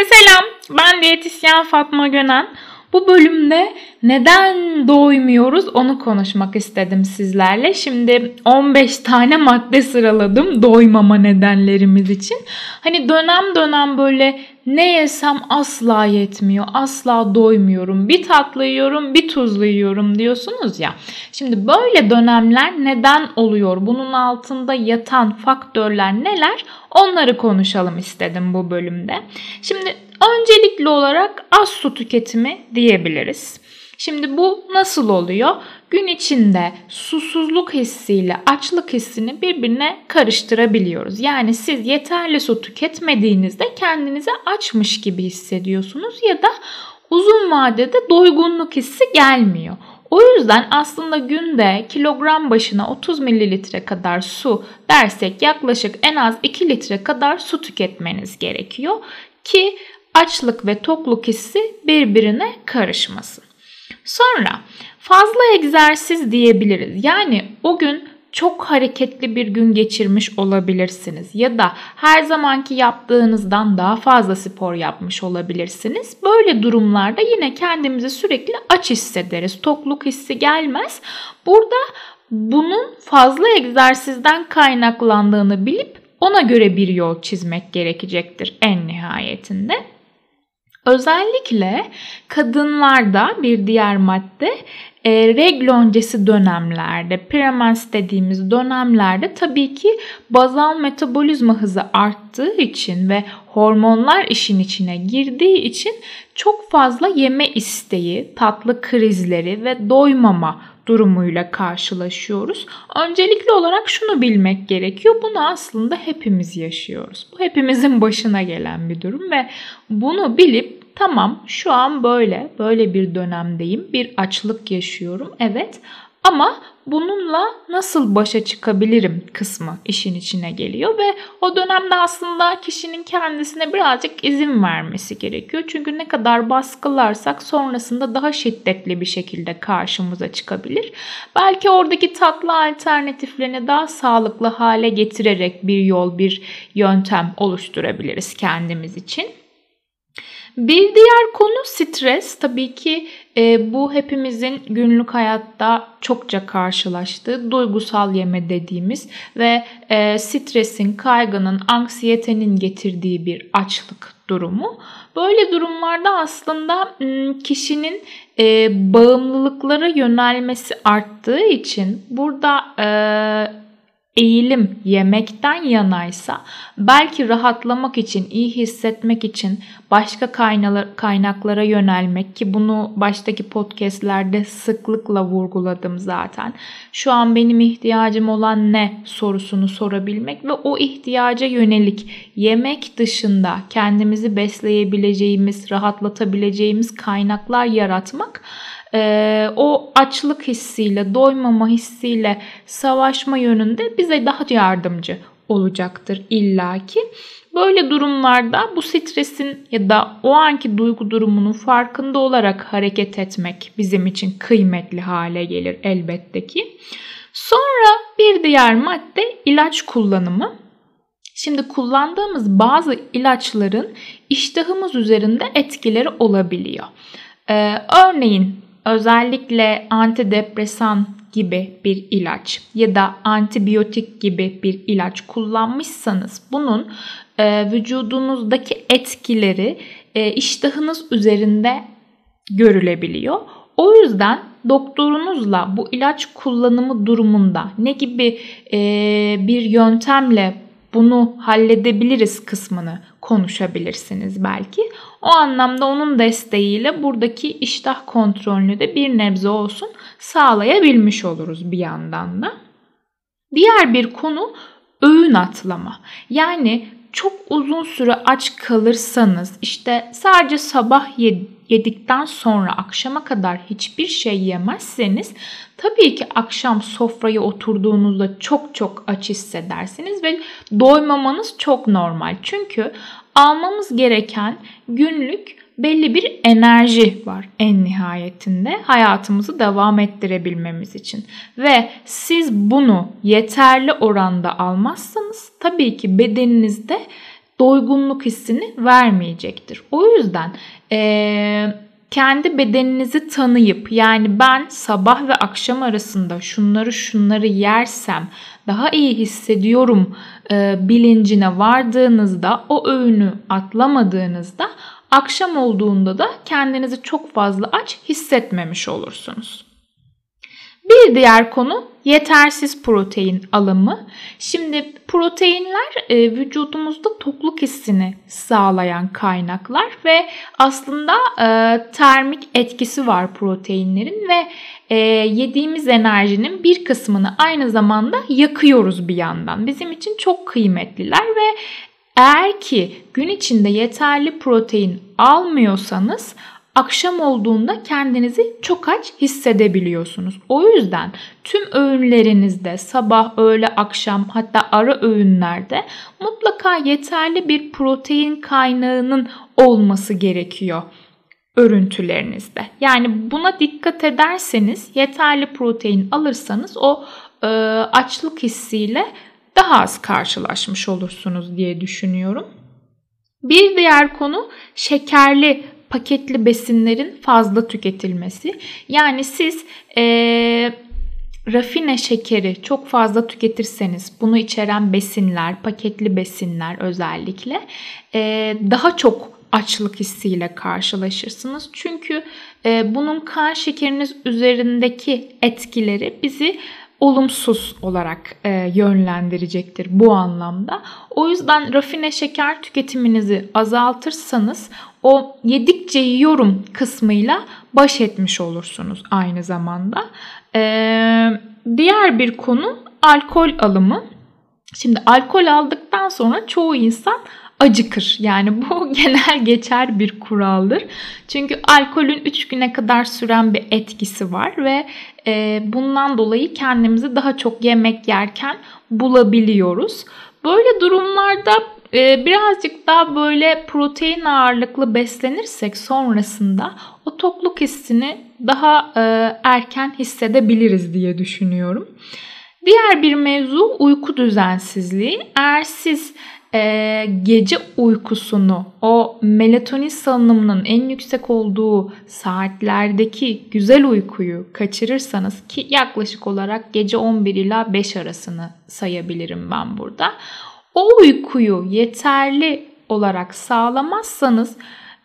Herkese selam. Ben diyetisyen Fatma Gönen. Bu bölümde neden doymuyoruz onu konuşmak istedim sizlerle. Şimdi 15 tane madde sıraladım doymama nedenlerimiz için. Hani dönem dönem böyle ne yesem asla yetmiyor, asla doymuyorum. Bir tatlı yiyorum, bir tuzlu yiyorum diyorsunuz ya. Şimdi böyle dönemler neden oluyor? Bunun altında yatan faktörler neler? Onları konuşalım istedim bu bölümde. Şimdi öncelikli olarak az su tüketimi diyebiliriz. Şimdi bu nasıl oluyor? Gün içinde susuzluk hissiyle açlık hissini birbirine karıştırabiliyoruz. Yani siz yeterli su tüketmediğinizde kendinizi açmış gibi hissediyorsunuz ya da uzun vadede doygunluk hissi gelmiyor. O yüzden aslında günde kilogram başına 30 mililitre kadar su dersek yaklaşık en az 2 litre kadar su tüketmeniz gerekiyor ki açlık ve tokluk hissi birbirine karışmasın. Sonra fazla egzersiz diyebiliriz. Yani o gün çok hareketli bir gün geçirmiş olabilirsiniz ya da her zamanki yaptığınızdan daha fazla spor yapmış olabilirsiniz. Böyle durumlarda yine kendimizi sürekli aç hissederiz. Tokluk hissi gelmez. Burada bunun fazla egzersizden kaynaklandığını bilip ona göre bir yol çizmek gerekecektir en nihayetinde. Özellikle kadınlarda bir diğer madde e, regl öncesi dönemlerde, premens dediğimiz dönemlerde tabii ki bazal metabolizma hızı arttığı için ve hormonlar işin içine girdiği için çok fazla yeme isteği, tatlı krizleri ve doymama durumuyla karşılaşıyoruz. Öncelikli olarak şunu bilmek gerekiyor. Bunu aslında hepimiz yaşıyoruz. Bu hepimizin başına gelen bir durum ve bunu bilip Tamam şu an böyle, böyle bir dönemdeyim. Bir açlık yaşıyorum. Evet ama bununla nasıl başa çıkabilirim kısmı işin içine geliyor ve o dönemde aslında kişinin kendisine birazcık izin vermesi gerekiyor. Çünkü ne kadar baskılarsak sonrasında daha şiddetli bir şekilde karşımıza çıkabilir. Belki oradaki tatlı alternatiflerini daha sağlıklı hale getirerek bir yol, bir yöntem oluşturabiliriz kendimiz için. Bir diğer konu stres. Tabii ki e, bu hepimizin günlük hayatta çokça karşılaştığı duygusal yeme dediğimiz ve e, stresin, kaygının, anksiyetenin getirdiği bir açlık durumu. Böyle durumlarda aslında kişinin e, bağımlılıklara yönelmesi arttığı için burada e, eğilim yemekten yanaysa belki rahatlamak için, iyi hissetmek için başka kaynaklara yönelmek ki bunu baştaki podcastlerde sıklıkla vurguladım zaten. Şu an benim ihtiyacım olan ne sorusunu sorabilmek ve o ihtiyaca yönelik yemek dışında kendimizi besleyebileceğimiz, rahatlatabileceğimiz kaynaklar yaratmak e, o açlık hissiyle, doymama hissiyle savaşma yönünde bize daha yardımcı olacaktır illaki. Böyle durumlarda bu stresin ya da o anki duygu durumunun farkında olarak hareket etmek bizim için kıymetli hale gelir elbette ki. Sonra bir diğer madde ilaç kullanımı. Şimdi kullandığımız bazı ilaçların iştahımız üzerinde etkileri olabiliyor. Ee, örneğin özellikle antidepresan gibi bir ilaç ya da antibiyotik gibi bir ilaç kullanmışsanız bunun e, vücudunuzdaki etkileri e, iştahınız üzerinde görülebiliyor. O yüzden doktorunuzla bu ilaç kullanımı durumunda ne gibi e, bir yöntemle bunu halledebiliriz kısmını konuşabilirsiniz belki. O anlamda onun desteğiyle buradaki iştah kontrolünü de bir nebze olsun sağlayabilmiş oluruz bir yandan da. Diğer bir konu öğün atlama. Yani çok uzun süre aç kalırsanız işte sadece sabah yedikten sonra akşama kadar hiçbir şey yemezseniz tabii ki akşam sofraya oturduğunuzda çok çok aç hissedersiniz ve doymamanız çok normal. Çünkü almamız gereken günlük belli bir enerji var en nihayetinde hayatımızı devam ettirebilmemiz için. Ve siz bunu yeterli oranda almazsanız tabii ki bedeninizde doygunluk hissini vermeyecektir. O yüzden e, kendi bedeninizi tanıyıp yani ben sabah ve akşam arasında şunları şunları yersem daha iyi hissediyorum e, bilincine vardığınızda o öğünü atlamadığınızda akşam olduğunda da kendinizi çok fazla aç hissetmemiş olursunuz. Bir diğer konu yetersiz protein alımı. Şimdi proteinler e, vücudumuzda tokluk hissini sağlayan kaynaklar ve aslında e, termik etkisi var proteinlerin ve e, yediğimiz enerjinin bir kısmını aynı zamanda yakıyoruz bir yandan. Bizim için çok kıymetliler ve eğer ki gün içinde yeterli protein almıyorsanız akşam olduğunda kendinizi çok aç hissedebiliyorsunuz. O yüzden tüm öğünlerinizde sabah, öğle, akşam hatta ara öğünlerde mutlaka yeterli bir protein kaynağının olması gerekiyor örüntülerinizde. Yani buna dikkat ederseniz yeterli protein alırsanız o e, açlık hissiyle daha az karşılaşmış olursunuz diye düşünüyorum. Bir diğer konu şekerli paketli besinlerin fazla tüketilmesi. Yani siz e, rafine şekeri çok fazla tüketirseniz bunu içeren besinler, paketli besinler özellikle e, daha çok açlık hissiyle karşılaşırsınız. Çünkü e, bunun kan şekeriniz üzerindeki etkileri bizi olumsuz olarak e, yönlendirecektir bu anlamda. O yüzden rafine şeker tüketiminizi azaltırsanız o yedikçe yiyorum kısmıyla baş etmiş olursunuz aynı zamanda. E, diğer bir konu alkol alımı. Şimdi alkol aldıktan sonra çoğu insan acıkır. Yani bu genel geçer bir kuraldır. Çünkü alkolün 3 güne kadar süren bir etkisi var ve e, bundan dolayı kendimizi daha çok yemek yerken bulabiliyoruz. Böyle durumlarda e, birazcık daha böyle protein ağırlıklı beslenirsek sonrasında o tokluk hissini daha e, erken hissedebiliriz diye düşünüyorum. Diğer bir mevzu uyku düzensizliği. Eğer siz e, gece uykusunu o melatonin salınımının en yüksek olduğu saatlerdeki güzel uykuyu kaçırırsanız ki yaklaşık olarak gece 11 ila 5 arasını sayabilirim ben burada. O uykuyu yeterli olarak sağlamazsanız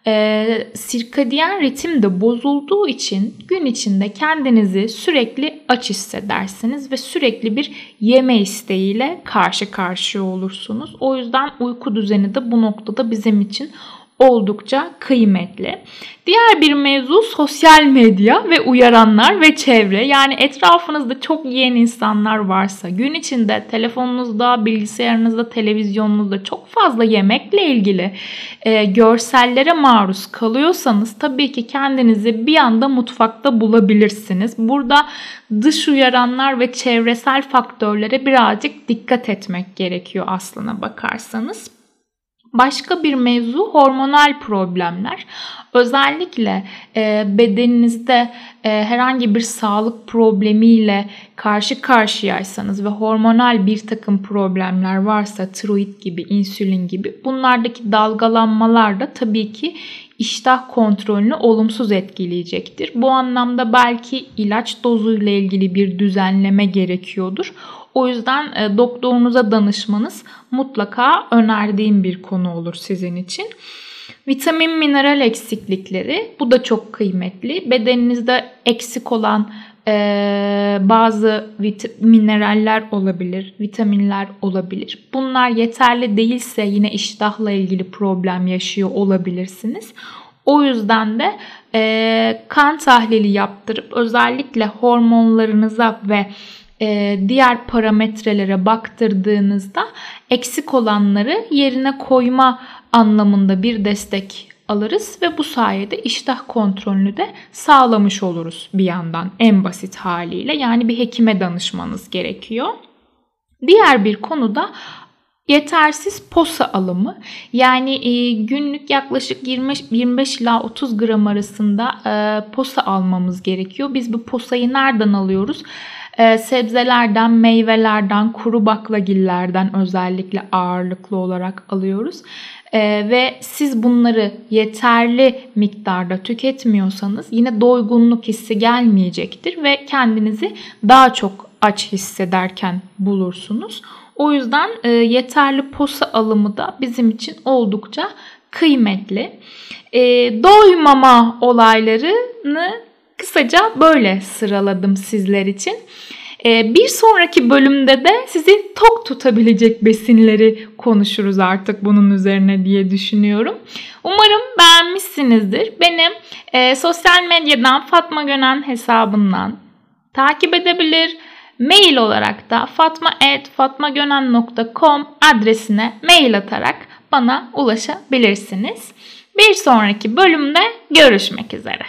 e, sirkadiyen ritim de bozulduğu için gün içinde kendinizi sürekli aç hissedersiniz ve sürekli bir yeme isteğiyle karşı karşıya olursunuz. O yüzden uyku düzeni de bu noktada bizim için oldukça kıymetli. Diğer bir mevzu sosyal medya ve uyaranlar ve çevre. Yani etrafınızda çok yiyen insanlar varsa, gün içinde telefonunuzda, bilgisayarınızda, televizyonunuzda çok fazla yemekle ilgili e, görsellere maruz kalıyorsanız tabii ki kendinizi bir anda mutfakta bulabilirsiniz. Burada dış uyaranlar ve çevresel faktörlere birazcık dikkat etmek gerekiyor aslına bakarsanız. Başka bir mevzu hormonal problemler. Özellikle e, bedeninizde e, herhangi bir sağlık problemiyle karşı karşıyaysanız ve hormonal bir takım problemler varsa tiroid gibi, insülin gibi bunlardaki dalgalanmalar da tabii ki iştah kontrolünü olumsuz etkileyecektir. Bu anlamda belki ilaç dozuyla ilgili bir düzenleme gerekiyordur. O yüzden e, doktorunuza danışmanız mutlaka önerdiğim bir konu olur sizin için. Vitamin mineral eksiklikleri bu da çok kıymetli. Bedeninizde eksik olan e, bazı mineraller olabilir, vitaminler olabilir. Bunlar yeterli değilse yine iştahla ilgili problem yaşıyor olabilirsiniz. O yüzden de e, kan tahlili yaptırıp özellikle hormonlarınıza ve e, diğer parametrelere baktırdığınızda eksik olanları yerine koyma anlamında bir destek alırız ve bu sayede iştah kontrolünü de sağlamış oluruz bir yandan en basit haliyle. Yani bir hekime danışmanız gerekiyor. Diğer bir konu da Yetersiz posa alımı yani e, günlük yaklaşık 20, 25 ila 30 gram arasında e, posa almamız gerekiyor. Biz bu posayı nereden alıyoruz? E, sebzelerden, meyvelerden, kuru baklagillerden özellikle ağırlıklı olarak alıyoruz. E, ve siz bunları yeterli miktarda tüketmiyorsanız yine doygunluk hissi gelmeyecektir ve kendinizi daha çok aç hissederken bulursunuz. O yüzden e, yeterli posa alımı da bizim için oldukça kıymetli. E, doymama olaylarını kısaca böyle sıraladım sizler için. E, bir sonraki bölümde de sizi tok tutabilecek besinleri konuşuruz artık bunun üzerine diye düşünüyorum. Umarım beğenmişsinizdir. Benim e, sosyal medyadan Fatma Gönen hesabından takip edebilir. Mail olarak da fatma.fatmagönen.com adresine mail atarak bana ulaşabilirsiniz. Bir sonraki bölümde görüşmek üzere.